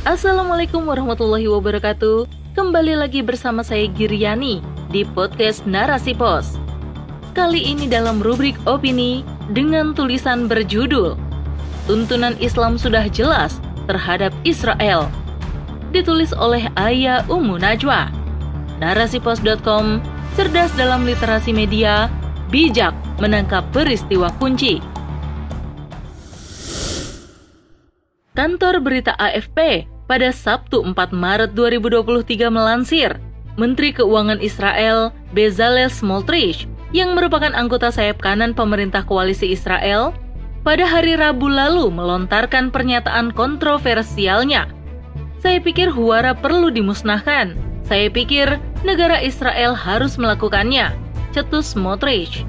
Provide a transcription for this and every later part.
Assalamualaikum warahmatullahi wabarakatuh. Kembali lagi bersama saya Giriani di podcast Narasi Pos. Kali ini dalam rubrik opini dengan tulisan berjudul Tuntunan Islam sudah jelas terhadap Israel. Ditulis oleh Ayah Ummu Najwa. Narasipos.com cerdas dalam literasi media, bijak menangkap peristiwa kunci. Kantor berita AFP pada Sabtu 4 Maret 2023 melansir, Menteri Keuangan Israel Bezalel Smotrich yang merupakan anggota sayap kanan pemerintah koalisi Israel pada hari Rabu lalu melontarkan pernyataan kontroversialnya. Saya pikir Huara perlu dimusnahkan. Saya pikir negara Israel harus melakukannya, cetus Smotrich.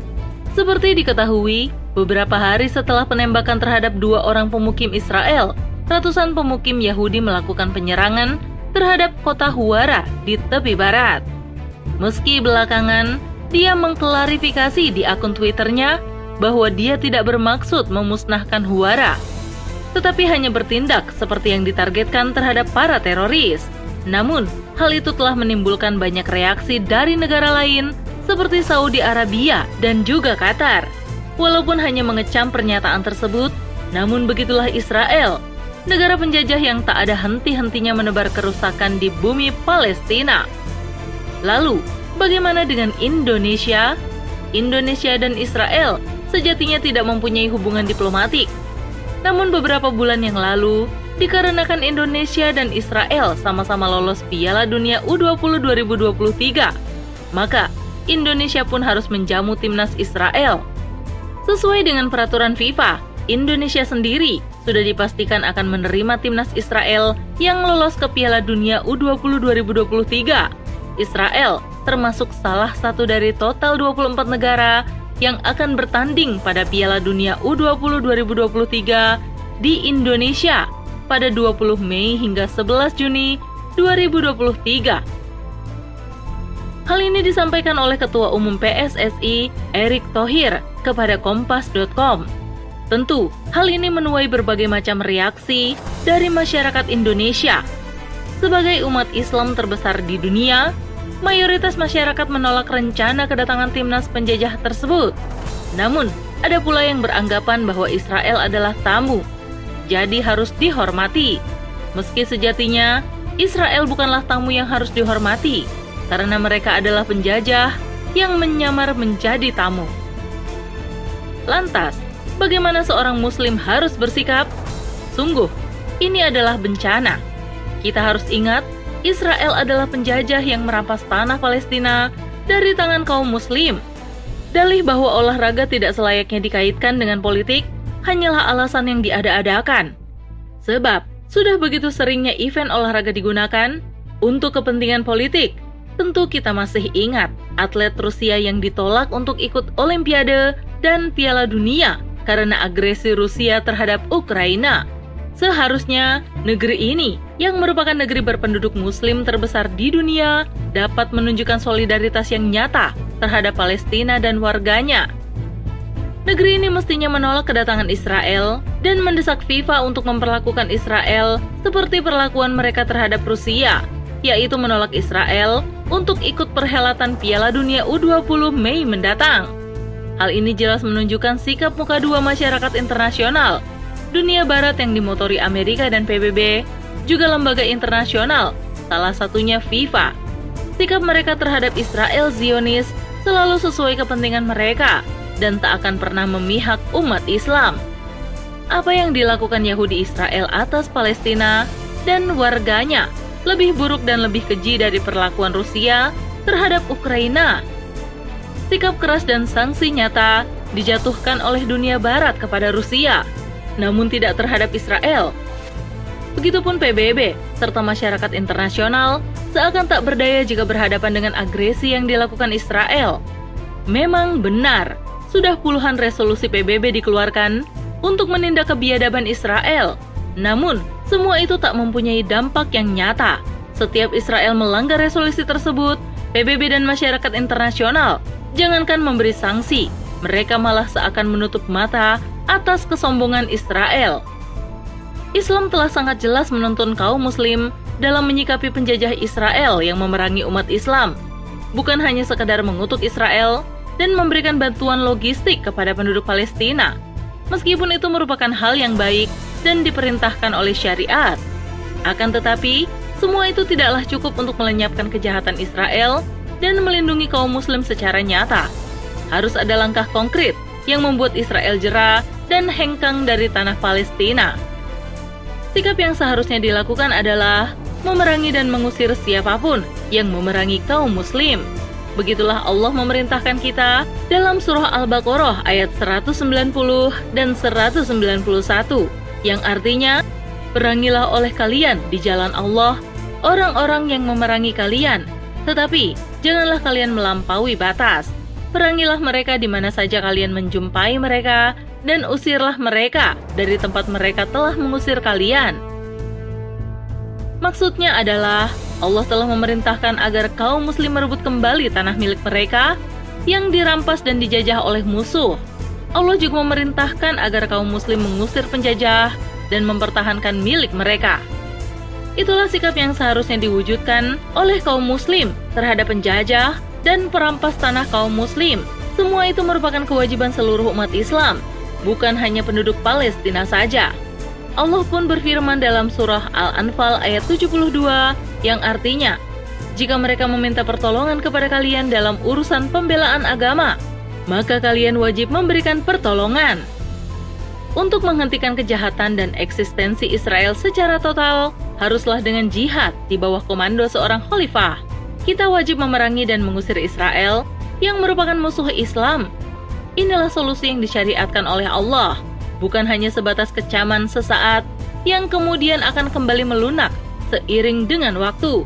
Seperti diketahui, beberapa hari setelah penembakan terhadap dua orang pemukim Israel, ratusan pemukim Yahudi melakukan penyerangan terhadap kota Huara di tepi barat. Meski belakangan dia mengklarifikasi di akun Twitternya bahwa dia tidak bermaksud memusnahkan Huara, tetapi hanya bertindak seperti yang ditargetkan terhadap para teroris. Namun, hal itu telah menimbulkan banyak reaksi dari negara lain seperti Saudi Arabia dan juga Qatar. Walaupun hanya mengecam pernyataan tersebut, namun begitulah Israel negara penjajah yang tak ada henti-hentinya menebar kerusakan di bumi Palestina. Lalu, bagaimana dengan Indonesia? Indonesia dan Israel sejatinya tidak mempunyai hubungan diplomatik. Namun beberapa bulan yang lalu, dikarenakan Indonesia dan Israel sama-sama lolos Piala Dunia U20 2023, maka Indonesia pun harus menjamu timnas Israel. Sesuai dengan peraturan FIFA, Indonesia sendiri sudah dipastikan akan menerima timnas Israel yang lolos ke Piala Dunia U20 2023. Israel termasuk salah satu dari total 24 negara yang akan bertanding pada Piala Dunia U20 2023 di Indonesia pada 20 Mei hingga 11 Juni 2023. Hal ini disampaikan oleh Ketua Umum PSSI, Erick Thohir, kepada Kompas.com. Tentu, hal ini menuai berbagai macam reaksi dari masyarakat Indonesia. Sebagai umat Islam terbesar di dunia, mayoritas masyarakat menolak rencana kedatangan timnas penjajah tersebut. Namun, ada pula yang beranggapan bahwa Israel adalah tamu, jadi harus dihormati. Meski sejatinya, Israel bukanlah tamu yang harus dihormati, karena mereka adalah penjajah yang menyamar menjadi tamu. Lantas, bagaimana seorang Muslim harus bersikap? Sungguh, ini adalah bencana. Kita harus ingat, Israel adalah penjajah yang merampas tanah Palestina dari tangan kaum Muslim. Dalih bahwa olahraga tidak selayaknya dikaitkan dengan politik hanyalah alasan yang diada-adakan. Sebab, sudah begitu seringnya event olahraga digunakan untuk kepentingan politik. Tentu kita masih ingat atlet Rusia yang ditolak untuk ikut Olimpiade dan Piala Dunia karena agresi Rusia terhadap Ukraina. Seharusnya negeri ini, yang merupakan negeri berpenduduk Muslim terbesar di dunia, dapat menunjukkan solidaritas yang nyata terhadap Palestina dan warganya. Negeri ini mestinya menolak kedatangan Israel dan mendesak FIFA untuk memperlakukan Israel seperti perlakuan mereka terhadap Rusia, yaitu menolak Israel untuk ikut perhelatan Piala Dunia U20 Mei mendatang. Hal ini jelas menunjukkan sikap muka dua masyarakat internasional, dunia barat yang dimotori Amerika dan PBB, juga lembaga internasional, salah satunya FIFA. Sikap mereka terhadap Israel Zionis selalu sesuai kepentingan mereka dan tak akan pernah memihak umat Islam. Apa yang dilakukan Yahudi Israel atas Palestina dan warganya lebih buruk dan lebih keji dari perlakuan Rusia terhadap Ukraina sikap keras dan sanksi nyata dijatuhkan oleh dunia barat kepada Rusia, namun tidak terhadap Israel. Begitupun PBB serta masyarakat internasional seakan tak berdaya jika berhadapan dengan agresi yang dilakukan Israel. Memang benar, sudah puluhan resolusi PBB dikeluarkan untuk menindak kebiadaban Israel. Namun, semua itu tak mempunyai dampak yang nyata. Setiap Israel melanggar resolusi tersebut, PBB dan masyarakat internasional Jangankan memberi sanksi, mereka malah seakan menutup mata atas kesombongan Israel. Islam telah sangat jelas menuntun kaum muslim dalam menyikapi penjajah Israel yang memerangi umat Islam. Bukan hanya sekadar mengutuk Israel dan memberikan bantuan logistik kepada penduduk Palestina, meskipun itu merupakan hal yang baik dan diperintahkan oleh syariat. Akan tetapi, semua itu tidaklah cukup untuk melenyapkan kejahatan Israel dan melindungi kaum muslim secara nyata. Harus ada langkah konkret yang membuat Israel jerah dan hengkang dari tanah Palestina. Sikap yang seharusnya dilakukan adalah memerangi dan mengusir siapa pun yang memerangi kaum muslim. Begitulah Allah memerintahkan kita dalam surah Al-Baqarah ayat 190 dan 191 yang artinya Perangilah oleh kalian di jalan Allah orang-orang yang memerangi kalian, tetapi janganlah kalian melampaui batas. Perangilah mereka di mana saja kalian menjumpai mereka dan usirlah mereka dari tempat mereka telah mengusir kalian. Maksudnya adalah Allah telah memerintahkan agar kaum muslim merebut kembali tanah milik mereka yang dirampas dan dijajah oleh musuh. Allah juga memerintahkan agar kaum muslim mengusir penjajah dan mempertahankan milik mereka. Itulah sikap yang seharusnya diwujudkan oleh kaum muslim terhadap penjajah dan perampas tanah kaum muslim. Semua itu merupakan kewajiban seluruh umat Islam bukan hanya penduduk Palestina saja. Allah pun berfirman dalam surah Al-Anfal ayat 72 yang artinya, jika mereka meminta pertolongan kepada kalian dalam urusan pembelaan agama, maka kalian wajib memberikan pertolongan. Untuk menghentikan kejahatan dan eksistensi Israel secara total, haruslah dengan jihad di bawah komando seorang khalifah. Kita wajib memerangi dan mengusir Israel yang merupakan musuh Islam Inilah solusi yang disyariatkan oleh Allah, bukan hanya sebatas kecaman sesaat yang kemudian akan kembali melunak seiring dengan waktu.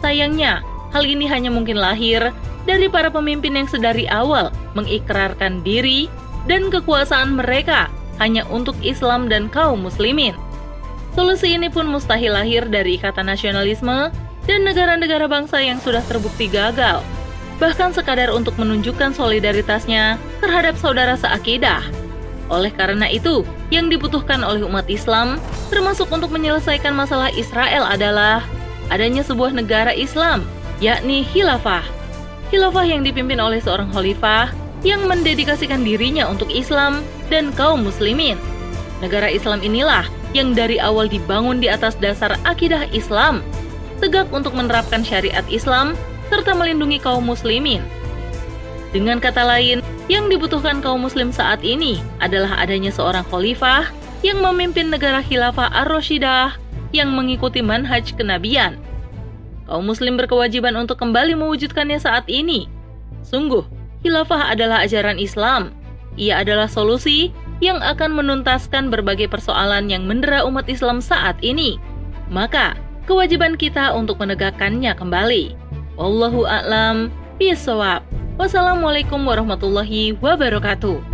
Sayangnya, hal ini hanya mungkin lahir dari para pemimpin yang sedari awal mengikrarkan diri dan kekuasaan mereka hanya untuk Islam dan kaum muslimin. Solusi ini pun mustahil lahir dari ikatan nasionalisme dan negara-negara bangsa yang sudah terbukti gagal bahkan sekadar untuk menunjukkan solidaritasnya terhadap saudara seakidah. Oleh karena itu, yang dibutuhkan oleh umat Islam, termasuk untuk menyelesaikan masalah Israel adalah adanya sebuah negara Islam, yakni khilafah. Khilafah yang dipimpin oleh seorang khalifah yang mendedikasikan dirinya untuk Islam dan kaum muslimin. Negara Islam inilah yang dari awal dibangun di atas dasar akidah Islam, tegak untuk menerapkan syariat Islam serta melindungi kaum muslimin. Dengan kata lain, yang dibutuhkan kaum muslim saat ini adalah adanya seorang khalifah yang memimpin negara khilafah ar-Rashidah yang mengikuti manhaj kenabian. Kaum muslim berkewajiban untuk kembali mewujudkannya saat ini. Sungguh, khilafah adalah ajaran Islam. Ia adalah solusi yang akan menuntaskan berbagai persoalan yang mendera umat Islam saat ini. Maka, kewajiban kita untuk menegakkannya kembali. Wallahu a'lam bishawab. Wassalamualaikum warahmatullahi wabarakatuh.